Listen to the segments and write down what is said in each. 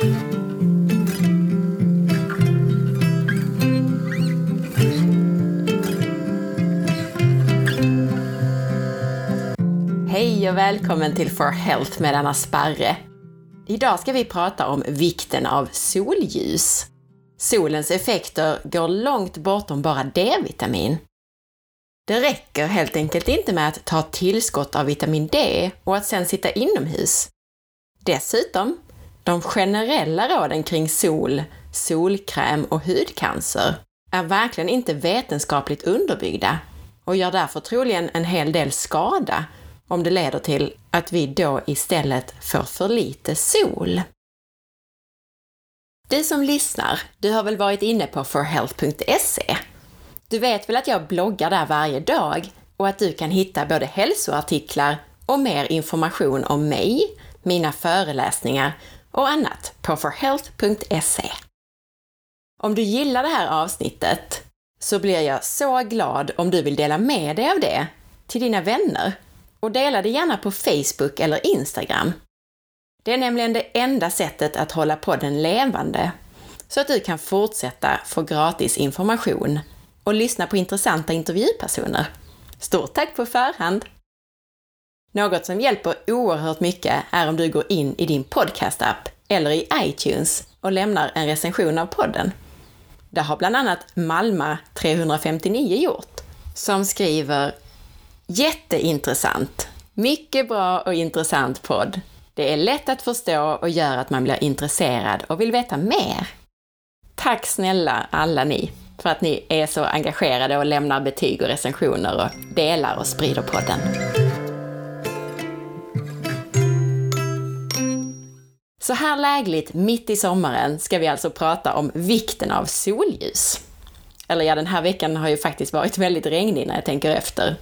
Hej och välkommen till For Health med Anna Sparre. Idag ska vi prata om vikten av solljus. Solens effekter går långt bortom bara D-vitamin. Det räcker helt enkelt inte med att ta tillskott av vitamin D och att sedan sitta inomhus. Dessutom, de generella råden kring sol, solkräm och hudcancer är verkligen inte vetenskapligt underbyggda och gör därför troligen en hel del skada om det leder till att vi då istället får för lite sol. Du som lyssnar, du har väl varit inne på forhealth.se? Du vet väl att jag bloggar där varje dag och att du kan hitta både hälsoartiklar och mer information om mig, mina föreläsningar och annat på forhealth.se. Om du gillar det här avsnittet så blir jag så glad om du vill dela med dig av det till dina vänner och dela det gärna på Facebook eller Instagram. Det är nämligen det enda sättet att hålla podden levande så att du kan fortsätta få gratis information och lyssna på intressanta intervjupersoner. Stort tack på förhand! Något som hjälper oerhört mycket är om du går in i din podcastapp eller i iTunes och lämnar en recension av podden. Det har bland annat Malma 359 gjort, som skriver Jätteintressant! Mycket bra och intressant podd. Det är lätt att förstå och gör att man blir intresserad och vill veta mer. Tack snälla alla ni för att ni är så engagerade och lämnar betyg och recensioner och delar och sprider podden. Så här lägligt mitt i sommaren ska vi alltså prata om vikten av solljus. Eller ja, den här veckan har ju faktiskt varit väldigt regnig när jag tänker efter.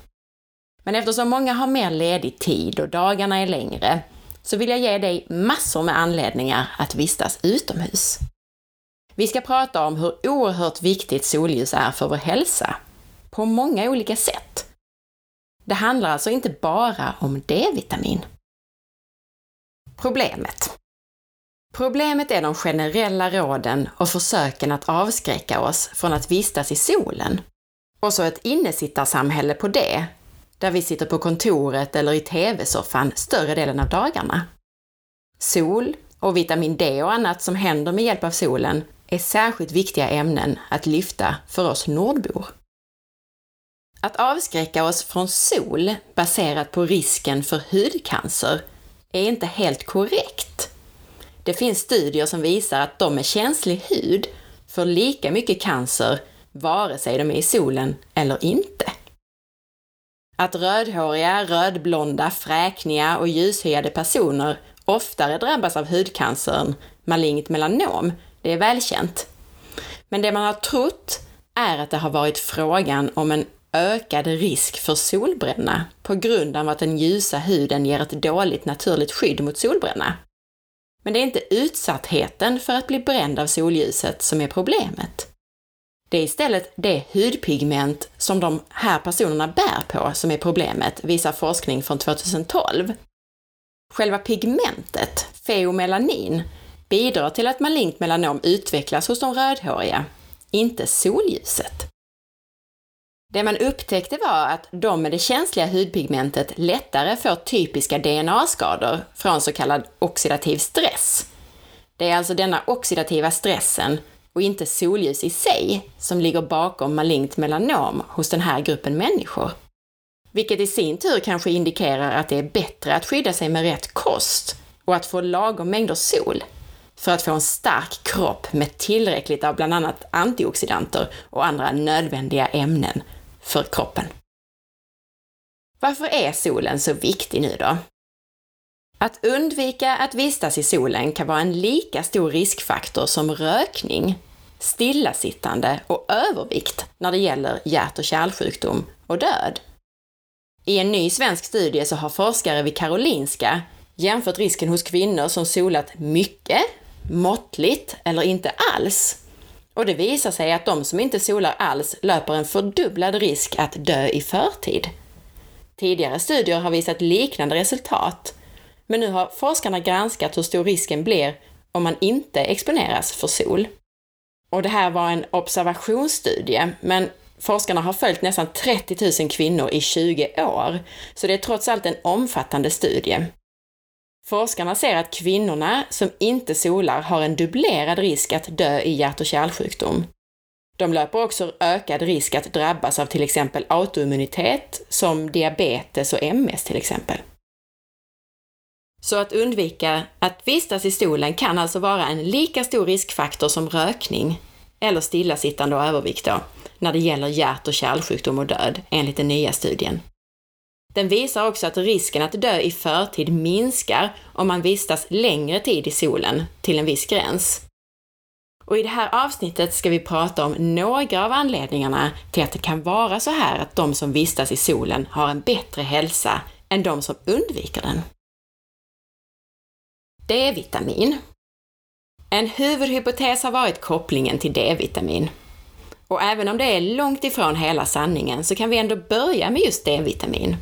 Men eftersom många har mer ledig tid och dagarna är längre så vill jag ge dig massor med anledningar att vistas utomhus. Vi ska prata om hur oerhört viktigt solljus är för vår hälsa, på många olika sätt. Det handlar alltså inte bara om D-vitamin. Problemet. Problemet är de generella råden och försöken att avskräcka oss från att vistas i solen. Och så ett innesittarsamhälle på det, där vi sitter på kontoret eller i TV-soffan större delen av dagarna. Sol och vitamin D och annat som händer med hjälp av solen är särskilt viktiga ämnen att lyfta för oss nordbor. Att avskräcka oss från sol baserat på risken för hudcancer är inte helt korrekt. Det finns studier som visar att de med känslig hud får lika mycket cancer vare sig de är i solen eller inte. Att rödhåriga, rödblonda, fräkniga och ljushyade personer oftare drabbas av hudcancern malignt melanom det är välkänt. Men det man har trott är att det har varit frågan om en ökad risk för solbränna på grund av att den ljusa huden ger ett dåligt naturligt skydd mot solbränna. Men det är inte utsattheten för att bli bränd av solljuset som är problemet. Det är istället det hudpigment som de här personerna bär på som är problemet, visar forskning från 2012. Själva pigmentet, feomelanin, bidrar till att malignt melanom utvecklas hos de rödhåriga, inte solljuset. Det man upptäckte var att de med det känsliga hudpigmentet lättare får typiska DNA-skador från så kallad oxidativ stress. Det är alltså denna oxidativa stressen och inte solljus i sig som ligger bakom malignt melanom hos den här gruppen människor. Vilket i sin tur kanske indikerar att det är bättre att skydda sig med rätt kost och att få lagom mängder sol för att få en stark kropp med tillräckligt av bland annat antioxidanter och andra nödvändiga ämnen för kroppen. Varför är solen så viktig nu då? Att undvika att vistas i solen kan vara en lika stor riskfaktor som rökning, stillasittande och övervikt när det gäller hjärt och kärlsjukdom och död. I en ny svensk studie så har forskare vid Karolinska jämfört risken hos kvinnor som solat mycket måttligt eller inte alls. Och det visar sig att de som inte solar alls löper en fördubblad risk att dö i förtid. Tidigare studier har visat liknande resultat, men nu har forskarna granskat hur stor risken blir om man inte exponeras för sol. Och det här var en observationsstudie, men forskarna har följt nästan 30 000 kvinnor i 20 år, så det är trots allt en omfattande studie. Forskarna ser att kvinnorna som inte solar har en dubblerad risk att dö i hjärt och kärlsjukdom. De löper också ökad risk att drabbas av till exempel autoimmunitet, som diabetes och MS till exempel. Så att undvika att vistas i stolen kan alltså vara en lika stor riskfaktor som rökning, eller stillasittande och övervikt då, när det gäller hjärt och kärlsjukdom och död, enligt den nya studien. Den visar också att risken att dö i förtid minskar om man vistas längre tid i solen, till en viss gräns. Och i det här avsnittet ska vi prata om några av anledningarna till att det kan vara så här att de som vistas i solen har en bättre hälsa än de som undviker den. D-vitamin. En huvudhypotes har varit kopplingen till D-vitamin. Och även om det är långt ifrån hela sanningen så kan vi ändå börja med just D-vitamin.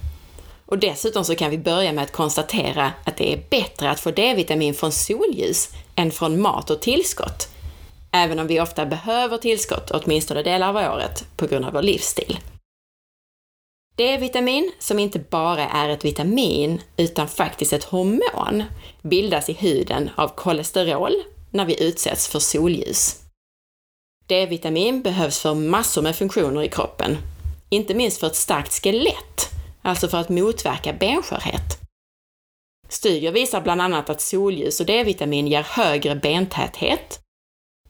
Och dessutom så kan vi börja med att konstatera att det är bättre att få D-vitamin från solljus än från mat och tillskott. Även om vi ofta behöver tillskott åtminstone delar av året på grund av vår livsstil. D-vitamin, som inte bara är ett vitamin utan faktiskt ett hormon, bildas i huden av kolesterol när vi utsätts för solljus. D-vitamin behövs för massor med funktioner i kroppen, inte minst för ett starkt skelett, alltså för att motverka benskörhet. Studier visar bland annat att solljus och D-vitamin ger högre bentäthet,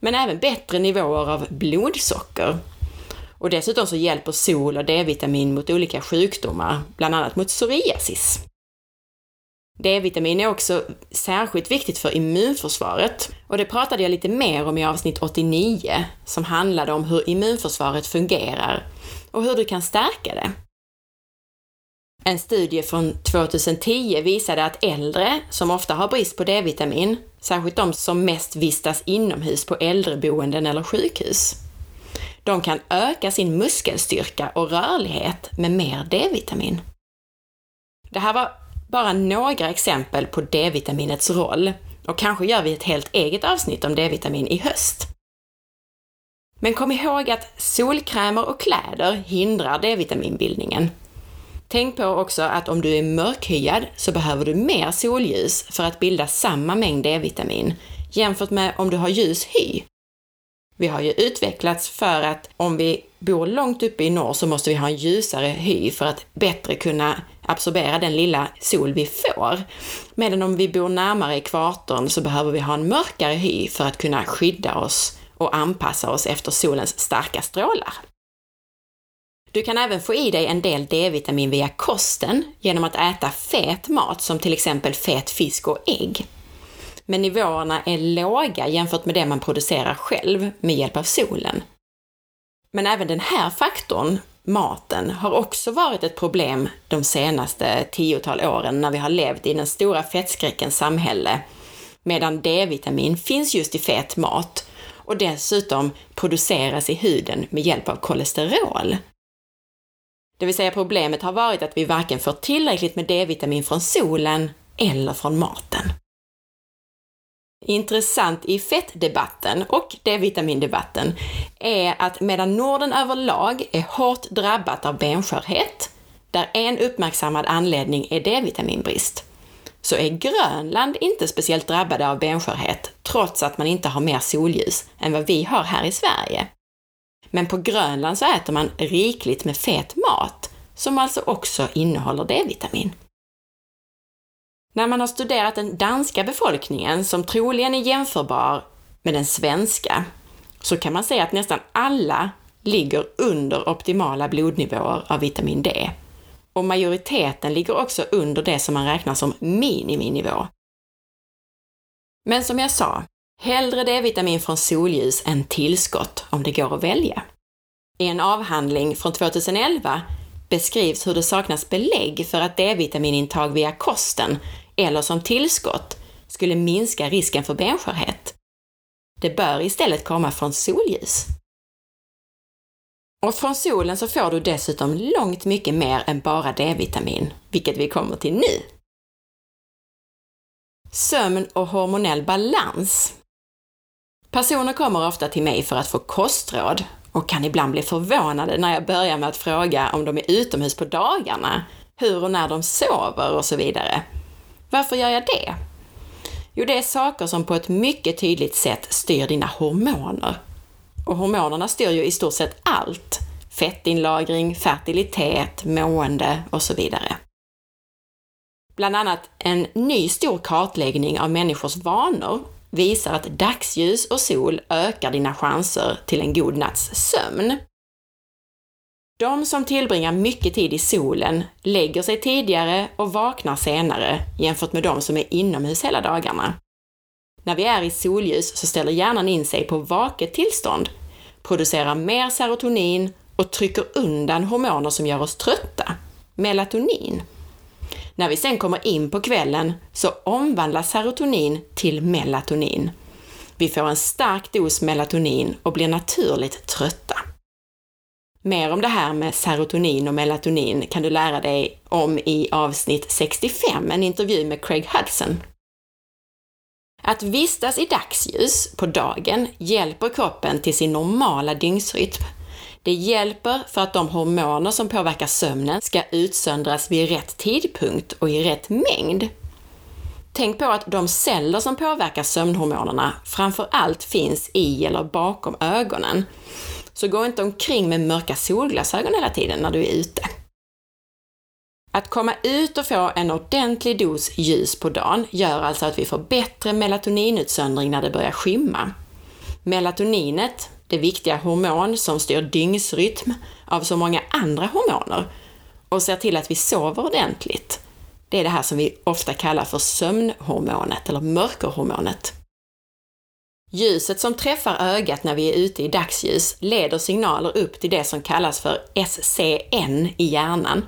men även bättre nivåer av blodsocker, och dessutom så hjälper sol och D-vitamin mot olika sjukdomar, bland annat mot psoriasis. D-vitamin är också särskilt viktigt för immunförsvaret och det pratade jag lite mer om i avsnitt 89 som handlade om hur immunförsvaret fungerar och hur du kan stärka det. En studie från 2010 visade att äldre, som ofta har brist på D-vitamin, särskilt de som mest vistas inomhus på äldreboenden eller sjukhus, de kan öka sin muskelstyrka och rörlighet med mer D-vitamin. Det här var bara några exempel på D-vitaminets roll och kanske gör vi ett helt eget avsnitt om D-vitamin i höst. Men kom ihåg att solkrämer och kläder hindrar D-vitaminbildningen. Tänk på också att om du är mörkhyad så behöver du mer solljus för att bilda samma mängd D-vitamin jämfört med om du har ljus hy vi har ju utvecklats för att om vi bor långt uppe i norr så måste vi ha en ljusare hy för att bättre kunna absorbera den lilla sol vi får. Medan om vi bor närmare ekvatorn så behöver vi ha en mörkare hy för att kunna skydda oss och anpassa oss efter solens starka strålar. Du kan även få i dig en del D-vitamin via kosten genom att äta fet mat som till exempel fet fisk och ägg men nivåerna är låga jämfört med det man producerar själv med hjälp av solen. Men även den här faktorn, maten, har också varit ett problem de senaste tiotal åren när vi har levt i den stora fettskräckens samhälle, medan D-vitamin finns just i fet mat och dessutom produceras i huden med hjälp av kolesterol. Det vill säga problemet har varit att vi varken får tillräckligt med D-vitamin från solen eller från maten. Intressant i fettdebatten och D-vitamindebatten är att medan Norden överlag är hårt drabbat av benskörhet, där en uppmärksammad anledning är D-vitaminbrist, så är Grönland inte speciellt drabbade av benskörhet, trots att man inte har mer solljus än vad vi har här i Sverige. Men på Grönland så äter man rikligt med fet mat, som alltså också innehåller D-vitamin. När man har studerat den danska befolkningen, som troligen är jämförbar med den svenska, så kan man säga att nästan alla ligger under optimala blodnivåer av vitamin D. Och majoriteten ligger också under det som man räknar som miniminivå. Men som jag sa, hellre D-vitamin från solljus än tillskott om det går att välja. I en avhandling från 2011 beskrivs hur det saknas belägg för att D-vitaminintag via kosten eller som tillskott skulle minska risken för benskörhet. Det bör istället komma från solljus. Och från solen så får du dessutom långt mycket mer än bara D-vitamin, vilket vi kommer till nu. Sömn och hormonell balans. Personer kommer ofta till mig för att få kostråd och kan ibland bli förvånade när jag börjar med att fråga om de är utomhus på dagarna, hur och när de sover och så vidare. Varför gör jag det? Jo, det är saker som på ett mycket tydligt sätt styr dina hormoner. Och hormonerna styr ju i stort sett allt. Fettinlagring, fertilitet, mående och så vidare. Bland annat en ny stor kartläggning av människors vanor visar att dagsljus och sol ökar dina chanser till en god natts sömn. De som tillbringar mycket tid i solen lägger sig tidigare och vaknar senare jämfört med de som är inomhus hela dagarna. När vi är i solljus så ställer hjärnan in sig på vaket tillstånd, producerar mer serotonin och trycker undan hormoner som gör oss trötta, melatonin. När vi sen kommer in på kvällen så omvandlas serotonin till melatonin. Vi får en stark dos melatonin och blir naturligt trötta. Mer om det här med serotonin och melatonin kan du lära dig om i avsnitt 65, en intervju med Craig Hudson. Att vistas i dagsljus på dagen hjälper kroppen till sin normala dygnsrytm. Det hjälper för att de hormoner som påverkar sömnen ska utsöndras vid rätt tidpunkt och i rätt mängd. Tänk på att de celler som påverkar sömnhormonerna framför allt finns i eller bakom ögonen. Så gå inte omkring med mörka solglasögon hela tiden när du är ute. Att komma ut och få en ordentlig dos ljus på dagen gör alltså att vi får bättre melatoninutsöndring när det börjar skymma. Melatoninet, det viktiga hormon som styr dygnsrytm av så många andra hormoner och ser till att vi sover ordentligt. Det är det här som vi ofta kallar för sömnhormonet eller mörkerhormonet. Ljuset som träffar ögat när vi är ute i dagsljus leder signaler upp till det som kallas för SCN i hjärnan.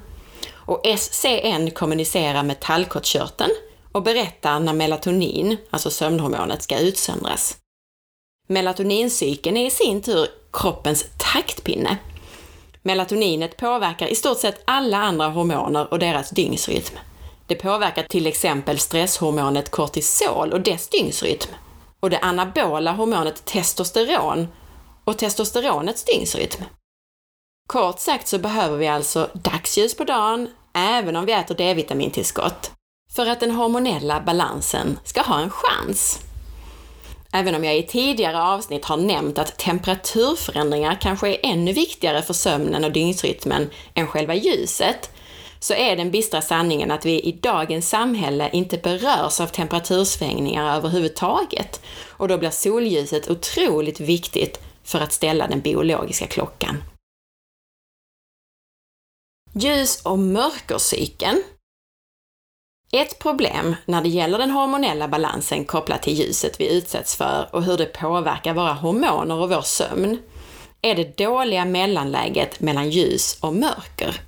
Och SCN kommunicerar med tallkottkörteln och berättar när melatonin, alltså sömnhormonet, ska utsöndras. Melatonincykeln är i sin tur kroppens taktpinne. Melatoninet påverkar i stort sett alla andra hormoner och deras dygnsrytm. Det påverkar till exempel stresshormonet kortisol och dess dygnsrytm och det anabola hormonet testosteron och testosteronets dygnsrytm. Kort sagt så behöver vi alltså dagsljus på dagen, även om vi äter D-vitamintillskott, för att den hormonella balansen ska ha en chans. Även om jag i tidigare avsnitt har nämnt att temperaturförändringar kanske är ännu viktigare för sömnen och dygnsrytmen än själva ljuset, så är den bistra sanningen att vi i dagens samhälle inte berörs av temperatursvängningar överhuvudtaget. Och då blir solljuset otroligt viktigt för att ställa den biologiska klockan. Ljus och mörkercykeln. Ett problem när det gäller den hormonella balansen kopplat till ljuset vi utsätts för och hur det påverkar våra hormoner och vår sömn är det dåliga mellanläget mellan ljus och mörker.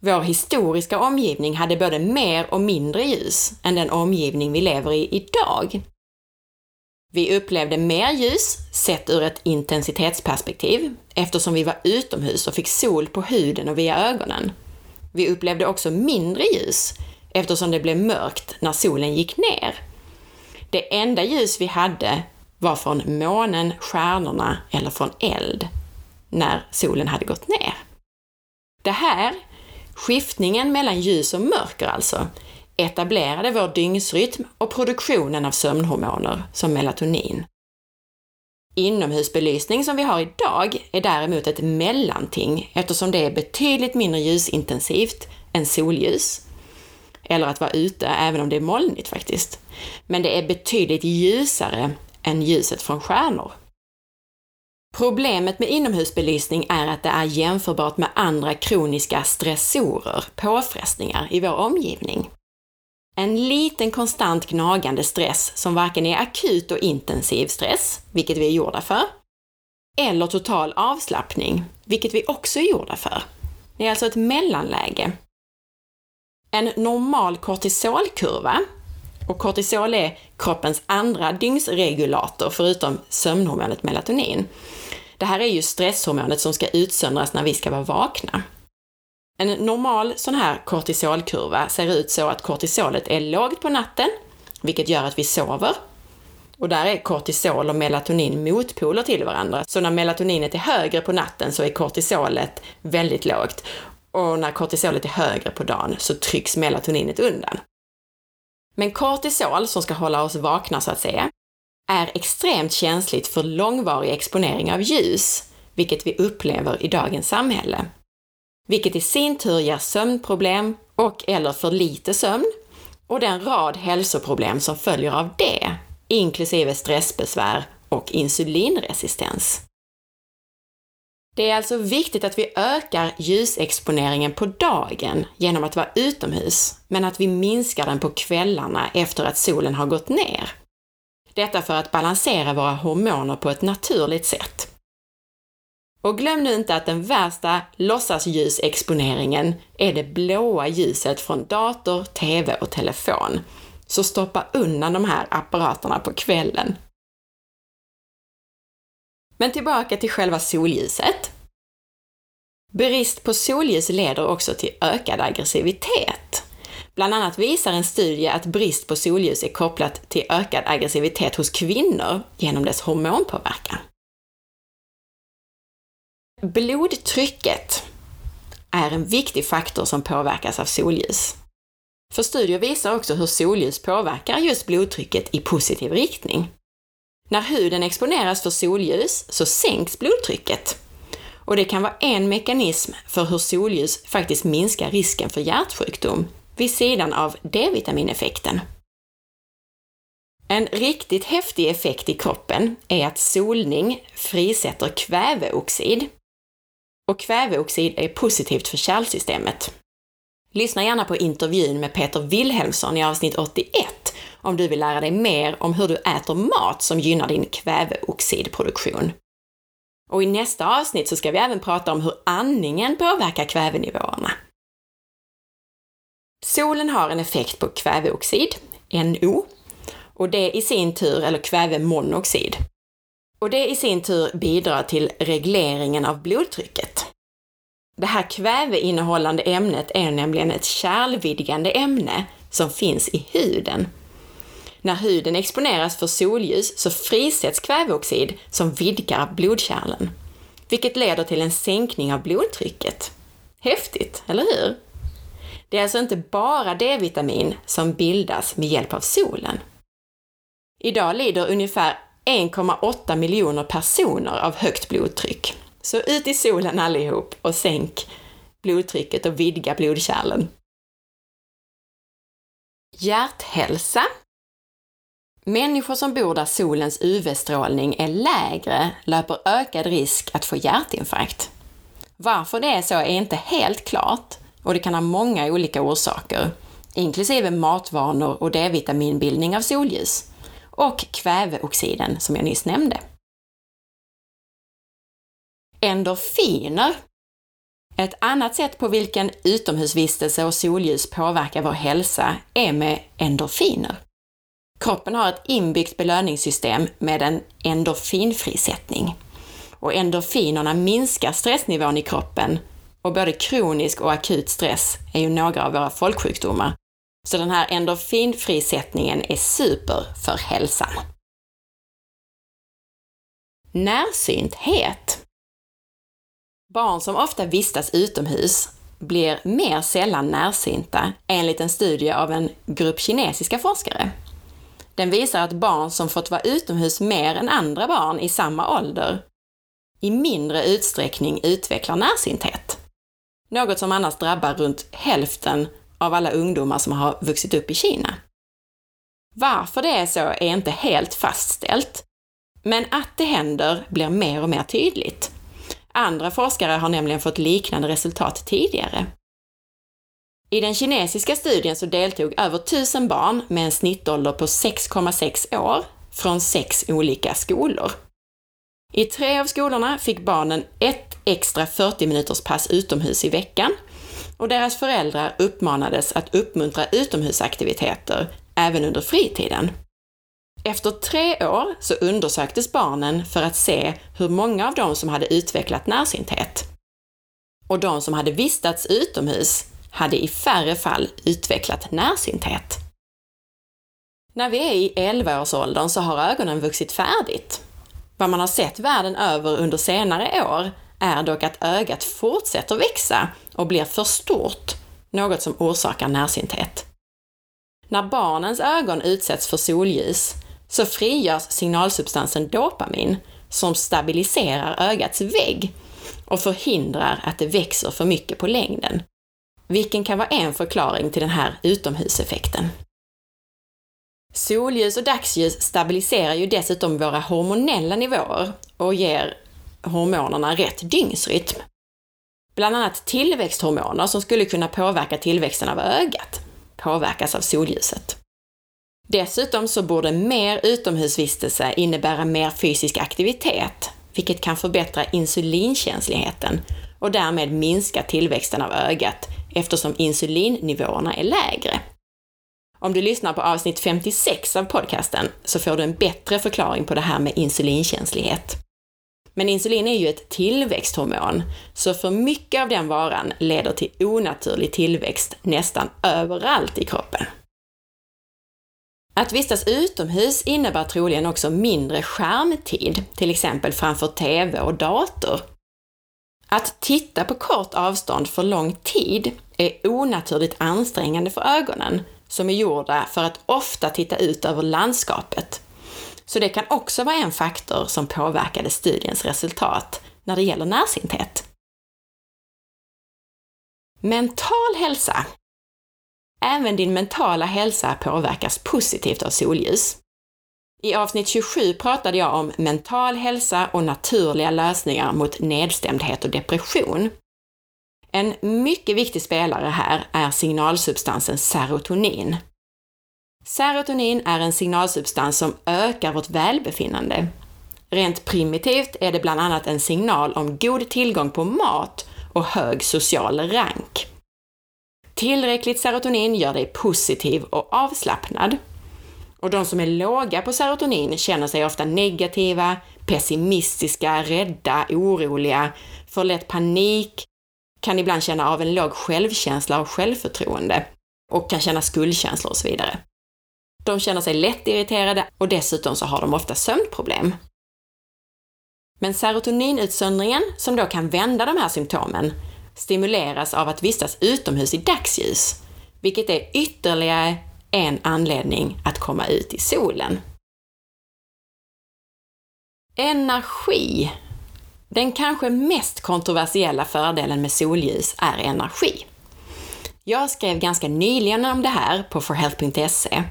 Vår historiska omgivning hade både mer och mindre ljus än den omgivning vi lever i idag. Vi upplevde mer ljus sett ur ett intensitetsperspektiv eftersom vi var utomhus och fick sol på huden och via ögonen. Vi upplevde också mindre ljus eftersom det blev mörkt när solen gick ner. Det enda ljus vi hade var från månen, stjärnorna eller från eld när solen hade gått ner. Det här Skiftningen mellan ljus och mörker alltså etablerade vår dygnsrytm och produktionen av sömnhormoner som melatonin. Inomhusbelysning som vi har idag är däremot ett mellanting eftersom det är betydligt mindre ljusintensivt än solljus. Eller att vara ute även om det är molnigt faktiskt. Men det är betydligt ljusare än ljuset från stjärnor. Problemet med inomhusbelysning är att det är jämförbart med andra kroniska stressorer, påfrestningar i vår omgivning. En liten konstant gnagande stress som varken är akut och intensiv stress, vilket vi är gjorda för, eller total avslappning, vilket vi också är gjorda för. Det är alltså ett mellanläge. En normal kortisolkurva, och kortisol är kroppens andra dygnsregulator förutom sömnhormonet melatonin, det här är ju stresshormonet som ska utsöndras när vi ska vara vakna. En normal sån här kortisolkurva ser ut så att kortisolet är lågt på natten, vilket gör att vi sover. Och där är kortisol och melatonin motpoler till varandra. Så när melatoninet är högre på natten så är kortisolet väldigt lågt. Och när kortisolet är högre på dagen så trycks melatoninet undan. Men kortisol, som ska hålla oss vakna så att säga, är extremt känsligt för långvarig exponering av ljus, vilket vi upplever i dagens samhälle. Vilket i sin tur ger sömnproblem och eller för lite sömn och den rad hälsoproblem som följer av det, inklusive stressbesvär och insulinresistens. Det är alltså viktigt att vi ökar ljusexponeringen på dagen genom att vara utomhus, men att vi minskar den på kvällarna efter att solen har gått ner. Detta för att balansera våra hormoner på ett naturligt sätt. Och glöm nu inte att den värsta låtsasljusexponeringen är det blåa ljuset från dator, TV och telefon. Så stoppa undan de här apparaterna på kvällen. Men tillbaka till själva solljuset. Brist på solljus leder också till ökad aggressivitet. Bland annat visar en studie att brist på solljus är kopplat till ökad aggressivitet hos kvinnor genom dess hormonpåverkan. Blodtrycket är en viktig faktor som påverkas av solljus. För studier visar också hur solljus påverkar just blodtrycket i positiv riktning. När huden exponeras för solljus så sänks blodtrycket. Och det kan vara en mekanism för hur solljus faktiskt minskar risken för hjärtsjukdom vid sidan av D-vitamineffekten. En riktigt häftig effekt i kroppen är att solning frisätter kväveoxid. Och kväveoxid är positivt för kärlsystemet. Lyssna gärna på intervjun med Peter Wilhelmsson i avsnitt 81 om du vill lära dig mer om hur du äter mat som gynnar din kväveoxidproduktion. Och i nästa avsnitt så ska vi även prata om hur andningen påverkar kvävenivåerna. Solen har en effekt på kväveoxid, NO, och det i sin tur, eller kvävemonoxid. Och det i sin tur bidrar till regleringen av blodtrycket. Det här kväveinnehållande ämnet är nämligen ett kärlvidgande ämne som finns i huden. När huden exponeras för solljus så frisätts kväveoxid som vidgar blodkärlen, vilket leder till en sänkning av blodtrycket. Häftigt, eller hur? Det är alltså inte bara D-vitamin som bildas med hjälp av solen. Idag lider ungefär 1,8 miljoner personer av högt blodtryck. Så ut i solen allihop och sänk blodtrycket och vidga blodkärlen. Hjärthälsa. Människor som bor där solens UV-strålning är lägre löper ökad risk att få hjärtinfarkt. Varför det är så är inte helt klart och det kan ha många olika orsaker, inklusive matvanor och D-vitaminbildning av solljus och kväveoxiden som jag nyss nämnde. Endorfiner. Ett annat sätt på vilken utomhusvistelse och solljus påverkar vår hälsa är med endorfiner. Kroppen har ett inbyggt belöningssystem med en endorfinfrisättning. Och endorfinerna minskar stressnivån i kroppen och både kronisk och akut stress är ju några av våra folksjukdomar så den här endorfinfrisättningen är super för hälsan. Närsynthet. Barn som ofta vistas utomhus blir mer sällan närsynta enligt en studie av en grupp kinesiska forskare. Den visar att barn som fått vara utomhus mer än andra barn i samma ålder i mindre utsträckning utvecklar närsynthet. Något som annars drabbar runt hälften av alla ungdomar som har vuxit upp i Kina. Varför det är så är inte helt fastställt, men att det händer blir mer och mer tydligt. Andra forskare har nämligen fått liknande resultat tidigare. I den kinesiska studien så deltog över 1000 barn med en snittålder på 6,6 år från sex olika skolor. I tre av skolorna fick barnen ett extra 40 minuters pass utomhus i veckan och deras föräldrar uppmanades att uppmuntra utomhusaktiviteter även under fritiden. Efter tre år så undersöktes barnen för att se hur många av dem som hade utvecklat närsynthet. Och de som hade vistats utomhus hade i färre fall utvecklat närsynthet. När vi är i 11-årsåldern så har ögonen vuxit färdigt. Vad man har sett världen över under senare år är dock att ögat fortsätter växa och blir för stort, något som orsakar närsynthet. När barnens ögon utsätts för solljus så frigörs signalsubstansen dopamin som stabiliserar ögats vägg och förhindrar att det växer för mycket på längden, vilken kan vara en förklaring till den här utomhuseffekten. Solljus och dagsljus stabiliserar ju dessutom våra hormonella nivåer och ger hormonerna rätt dygnsrytm. Bland annat tillväxthormoner som skulle kunna påverka tillväxten av ögat påverkas av solljuset. Dessutom så borde mer utomhusvistelse innebära mer fysisk aktivitet, vilket kan förbättra insulinkänsligheten och därmed minska tillväxten av ögat eftersom insulinnivåerna är lägre. Om du lyssnar på avsnitt 56 av podcasten så får du en bättre förklaring på det här med insulinkänslighet. Men insulin är ju ett tillväxthormon, så för mycket av den varan leder till onaturlig tillväxt nästan överallt i kroppen. Att vistas utomhus innebär troligen också mindre skärmtid, till exempel framför TV och dator. Att titta på kort avstånd för lång tid är onaturligt ansträngande för ögonen, som är gjorda för att ofta titta ut över landskapet. Så det kan också vara en faktor som påverkade studiens resultat när det gäller närsynthet. Mental hälsa Även din mentala hälsa påverkas positivt av solljus. I avsnitt 27 pratade jag om mental hälsa och naturliga lösningar mot nedstämdhet och depression. En mycket viktig spelare här är signalsubstansen serotonin. Serotonin är en signalsubstans som ökar vårt välbefinnande. Rent primitivt är det bland annat en signal om god tillgång på mat och hög social rank. Tillräckligt serotonin gör dig positiv och avslappnad. Och de som är låga på serotonin känner sig ofta negativa, pessimistiska, rädda, oroliga, får lätt panik, kan ibland känna av en låg självkänsla och självförtroende och kan känna skuldkänslor och så vidare. De känner sig lättirriterade och dessutom så har de ofta sömnproblem. Men serotoninutsöndringen, som då kan vända de här symptomen, stimuleras av att vistas utomhus i dagsljus, vilket är ytterligare en anledning att komma ut i solen. Energi. Den kanske mest kontroversiella fördelen med solljus är energi. Jag skrev ganska nyligen om det här på forhealth.se.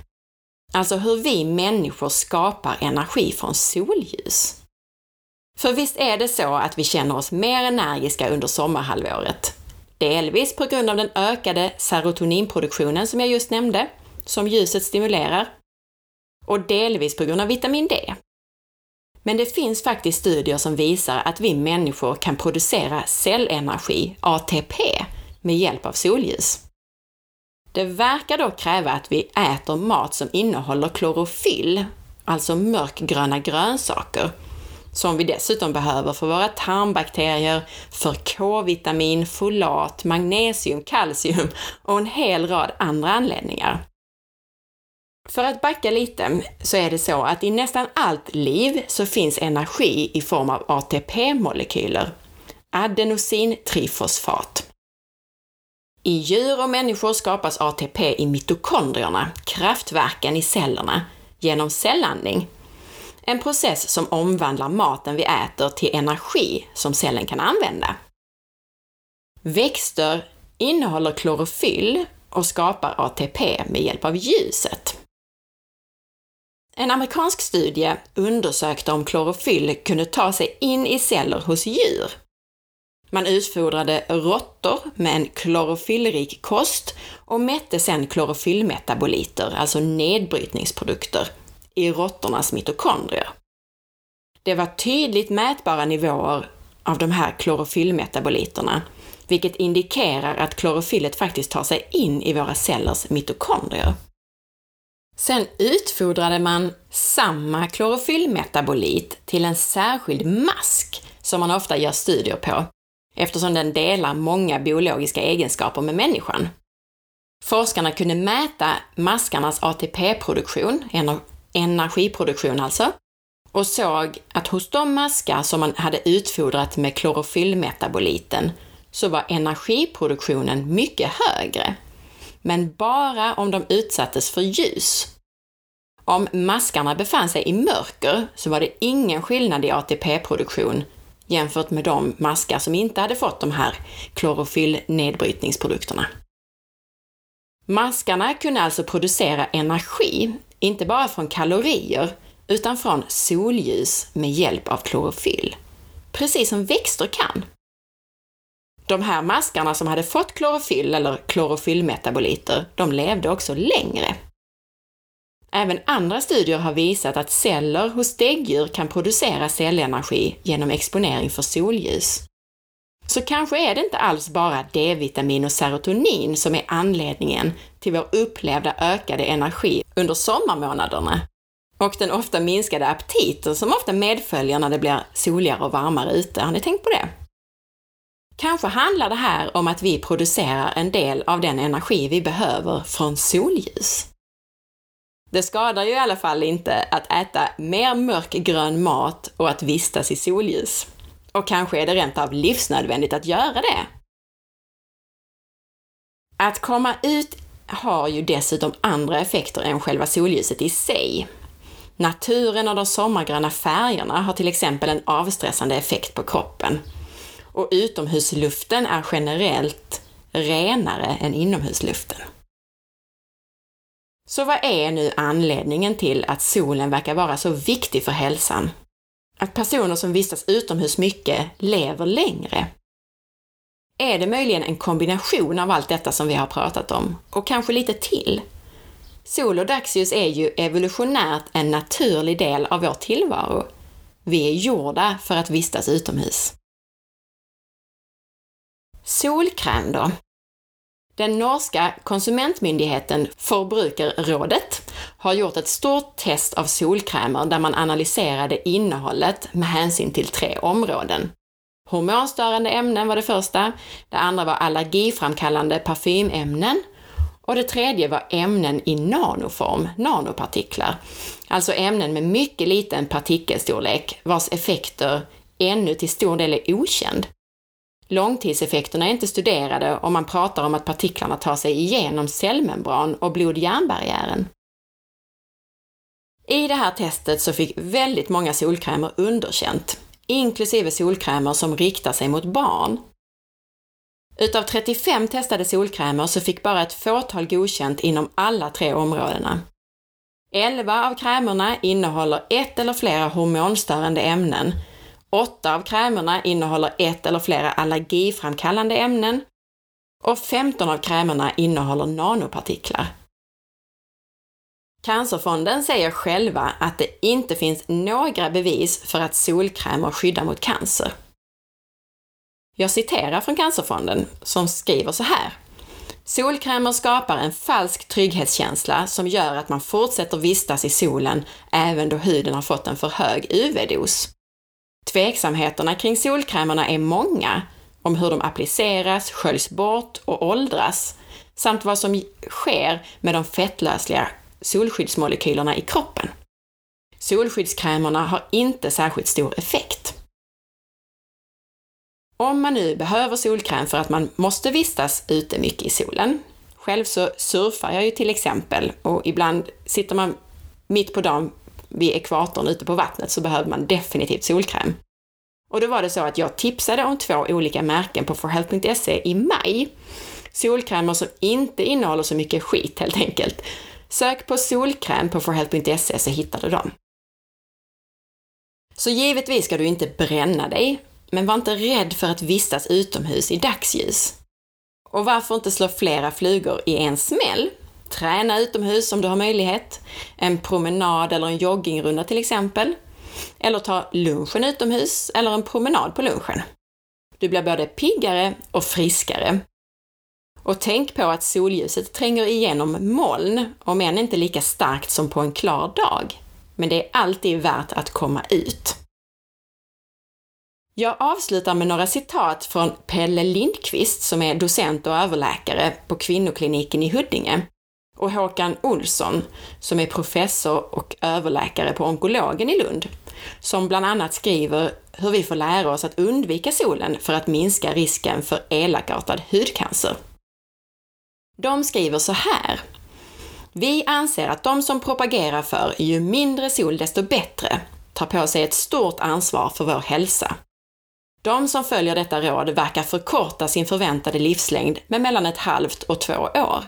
Alltså hur vi människor skapar energi från solljus. För visst är det så att vi känner oss mer energiska under sommarhalvåret? Delvis på grund av den ökade serotoninproduktionen som jag just nämnde, som ljuset stimulerar. Och delvis på grund av vitamin D. Men det finns faktiskt studier som visar att vi människor kan producera cellenergi, ATP, med hjälp av solljus. Det verkar dock kräva att vi äter mat som innehåller klorofyll, alltså mörkgröna grönsaker, som vi dessutom behöver för våra tarmbakterier, för K-vitamin, folat, magnesium, kalcium och en hel rad andra anledningar. För att backa lite så är det så att i nästan allt liv så finns energi i form av ATP-molekyler, adenosintrifosfat. I djur och människor skapas ATP i mitokondrierna, kraftverken i cellerna, genom cellandning. En process som omvandlar maten vi äter till energi som cellen kan använda. Växter innehåller klorofyll och skapar ATP med hjälp av ljuset. En amerikansk studie undersökte om klorofyll kunde ta sig in i celler hos djur. Man utfodrade råttor med en klorofyllrik kost och mätte sedan klorofyllmetaboliter, alltså nedbrytningsprodukter, i råttornas mitokondrier. Det var tydligt mätbara nivåer av de här klorofyllmetaboliterna, vilket indikerar att klorofyllet faktiskt tar sig in i våra cellers mitokondrier. Sen utfodrade man samma klorofyllmetabolit till en särskild mask som man ofta gör studier på, eftersom den delar många biologiska egenskaper med människan. Forskarna kunde mäta maskarnas ATP-produktion, energiproduktion alltså, och såg att hos de maskar som man hade utfodrat med klorofyllmetaboliten så var energiproduktionen mycket högre. Men bara om de utsattes för ljus. Om maskarna befann sig i mörker så var det ingen skillnad i ATP-produktion jämfört med de maskar som inte hade fått de här klorofyllnedbrytningsprodukterna. Maskarna kunde alltså producera energi, inte bara från kalorier, utan från solljus med hjälp av klorofyll. Precis som växter kan. De här maskarna som hade fått klorofyll eller klorofyllmetaboliter, de levde också längre. Även andra studier har visat att celler hos däggdjur kan producera cellenergi genom exponering för solljus. Så kanske är det inte alls bara D-vitamin och serotonin som är anledningen till vår upplevda ökade energi under sommarmånaderna och den ofta minskade aptiten som ofta medföljer när det blir soligare och varmare ute. Har ni tänkt på det? Kanske handlar det här om att vi producerar en del av den energi vi behöver från solljus. Det skadar ju i alla fall inte att äta mer mörkgrön mat och att vistas i solljus. Och kanske är det rent av livsnödvändigt att göra det. Att komma ut har ju dessutom andra effekter än själva solljuset i sig. Naturen och de sommargröna färgerna har till exempel en avstressande effekt på kroppen. Och utomhusluften är generellt renare än inomhusluften. Så vad är nu anledningen till att solen verkar vara så viktig för hälsan? Att personer som vistas utomhus mycket lever längre? Är det möjligen en kombination av allt detta som vi har pratat om? Och kanske lite till? Sol och dagsljus är ju evolutionärt en naturlig del av vår tillvaro. Vi är gjorda för att vistas utomhus. Solkräm då? Den norska konsumentmyndigheten Forbrukerrådet har gjort ett stort test av solkrämer där man analyserade innehållet med hänsyn till tre områden. Hormonstörande ämnen var det första, det andra var allergiframkallande parfymämnen och det tredje var ämnen i nanoform, nanopartiklar. Alltså ämnen med mycket liten partikelstorlek vars effekter ännu till stor del är okänd. Långtidseffekterna är inte studerade och man pratar om att partiklarna tar sig igenom cellmembran och blod-hjärnbarriären. I det här testet så fick väldigt många solkrämer underkänt, inklusive solkrämer som riktar sig mot barn. Utav 35 testade solkrämer så fick bara ett fåtal godkänt inom alla tre områdena. 11 av krämerna innehåller ett eller flera hormonstörande ämnen 8 av krämerna innehåller ett eller flera allergiframkallande ämnen och 15 av krämerna innehåller nanopartiklar. Cancerfonden säger själva att det inte finns några bevis för att solkrämer skyddar mot cancer. Jag citerar från Cancerfonden som skriver så här. Solkrämer skapar en falsk trygghetskänsla som gör att man fortsätter vistas i solen även då huden har fått en för hög UV-dos. Tveksamheterna kring solkrämerna är många om hur de appliceras, sköljs bort och åldras, samt vad som sker med de fettlösliga solskyddsmolekylerna i kroppen. Solskyddskrämerna har inte särskilt stor effekt. Om man nu behöver solkräm för att man måste vistas ute mycket i solen, själv så surfar jag ju till exempel och ibland sitter man mitt på dagen vid ekvatorn ute på vattnet så behöver man definitivt solkräm. Och då var det så att jag tipsade om två olika märken på forhealth.se i maj. Solkrämer som inte innehåller så mycket skit helt enkelt. Sök på solkräm på forhealth.se så hittar du dem. Så givetvis ska du inte bränna dig, men var inte rädd för att vistas utomhus i dagsljus. Och varför inte slå flera flugor i en smäll? Träna utomhus om du har möjlighet. En promenad eller en joggingrunda till exempel. Eller ta lunchen utomhus eller en promenad på lunchen. Du blir både piggare och friskare. Och tänk på att solljuset tränger igenom moln, om än inte lika starkt som på en klar dag. Men det är alltid värt att komma ut. Jag avslutar med några citat från Pelle Lindqvist som är docent och överläkare på kvinnokliniken i Huddinge och Håkan Olsson som är professor och överläkare på onkologen i Lund, som bland annat skriver hur vi får lära oss att undvika solen för att minska risken för elakartad hudcancer. De skriver så här. Vi anser att de som propagerar för ju mindre sol desto bättre tar på sig ett stort ansvar för vår hälsa. De som följer detta råd verkar förkorta sin förväntade livslängd med mellan ett halvt och två år.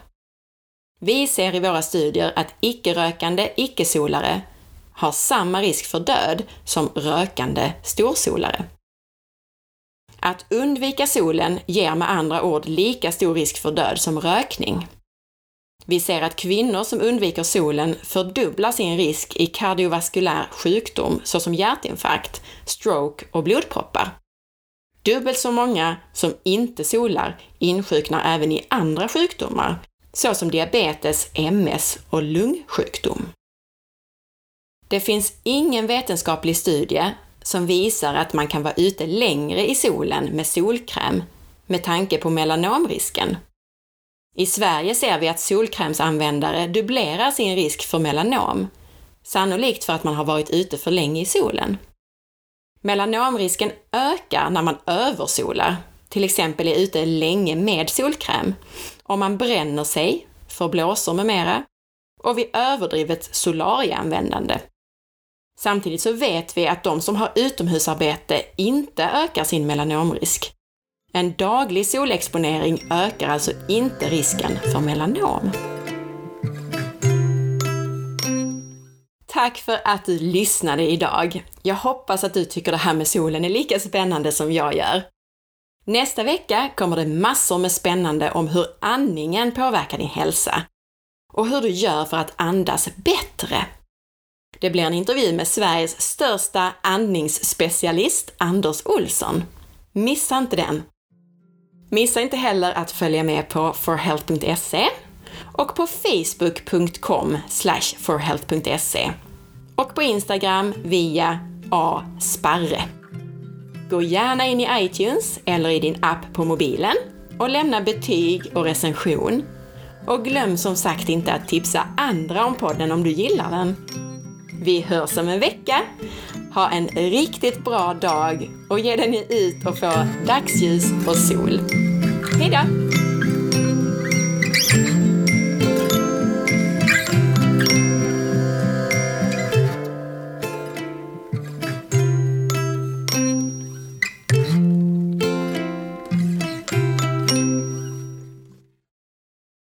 Vi ser i våra studier att icke-rökande icke-solare har samma risk för död som rökande storsolare. Att undvika solen ger med andra ord lika stor risk för död som rökning. Vi ser att kvinnor som undviker solen fördubblar sin risk i kardiovaskulär sjukdom såsom hjärtinfarkt, stroke och blodproppar. Dubbelt så många som inte solar insjuknar även i andra sjukdomar, såsom diabetes, MS och lungsjukdom. Det finns ingen vetenskaplig studie som visar att man kan vara ute längre i solen med solkräm med tanke på melanomrisken. I Sverige ser vi att solkrämsanvändare dubblerar sin risk för melanom, sannolikt för att man har varit ute för länge i solen. Melanomrisken ökar när man översolar, till exempel är ute länge med solkräm, om man bränner sig, för blåsor med mera, och vid överdrivet solarieanvändande. Samtidigt så vet vi att de som har utomhusarbete inte ökar sin melanomrisk. En daglig solexponering ökar alltså inte risken för melanom. Tack för att du lyssnade idag. Jag hoppas att du tycker det här med solen är lika spännande som jag gör. Nästa vecka kommer det massor med spännande om hur andningen påverkar din hälsa och hur du gör för att andas bättre. Det blir en intervju med Sveriges största andningsspecialist, Anders Olsson. Missa inte den! Missa inte heller att följa med på forhealth.se och på facebook.com forhealth.se och på Instagram via asparre. Gå gärna in i iTunes eller i din app på mobilen och lämna betyg och recension. Och glöm som sagt inte att tipsa andra om podden om du gillar den. Vi hörs om en vecka. Ha en riktigt bra dag och ge dig nu ut och få dagsljus och sol. Hejdå!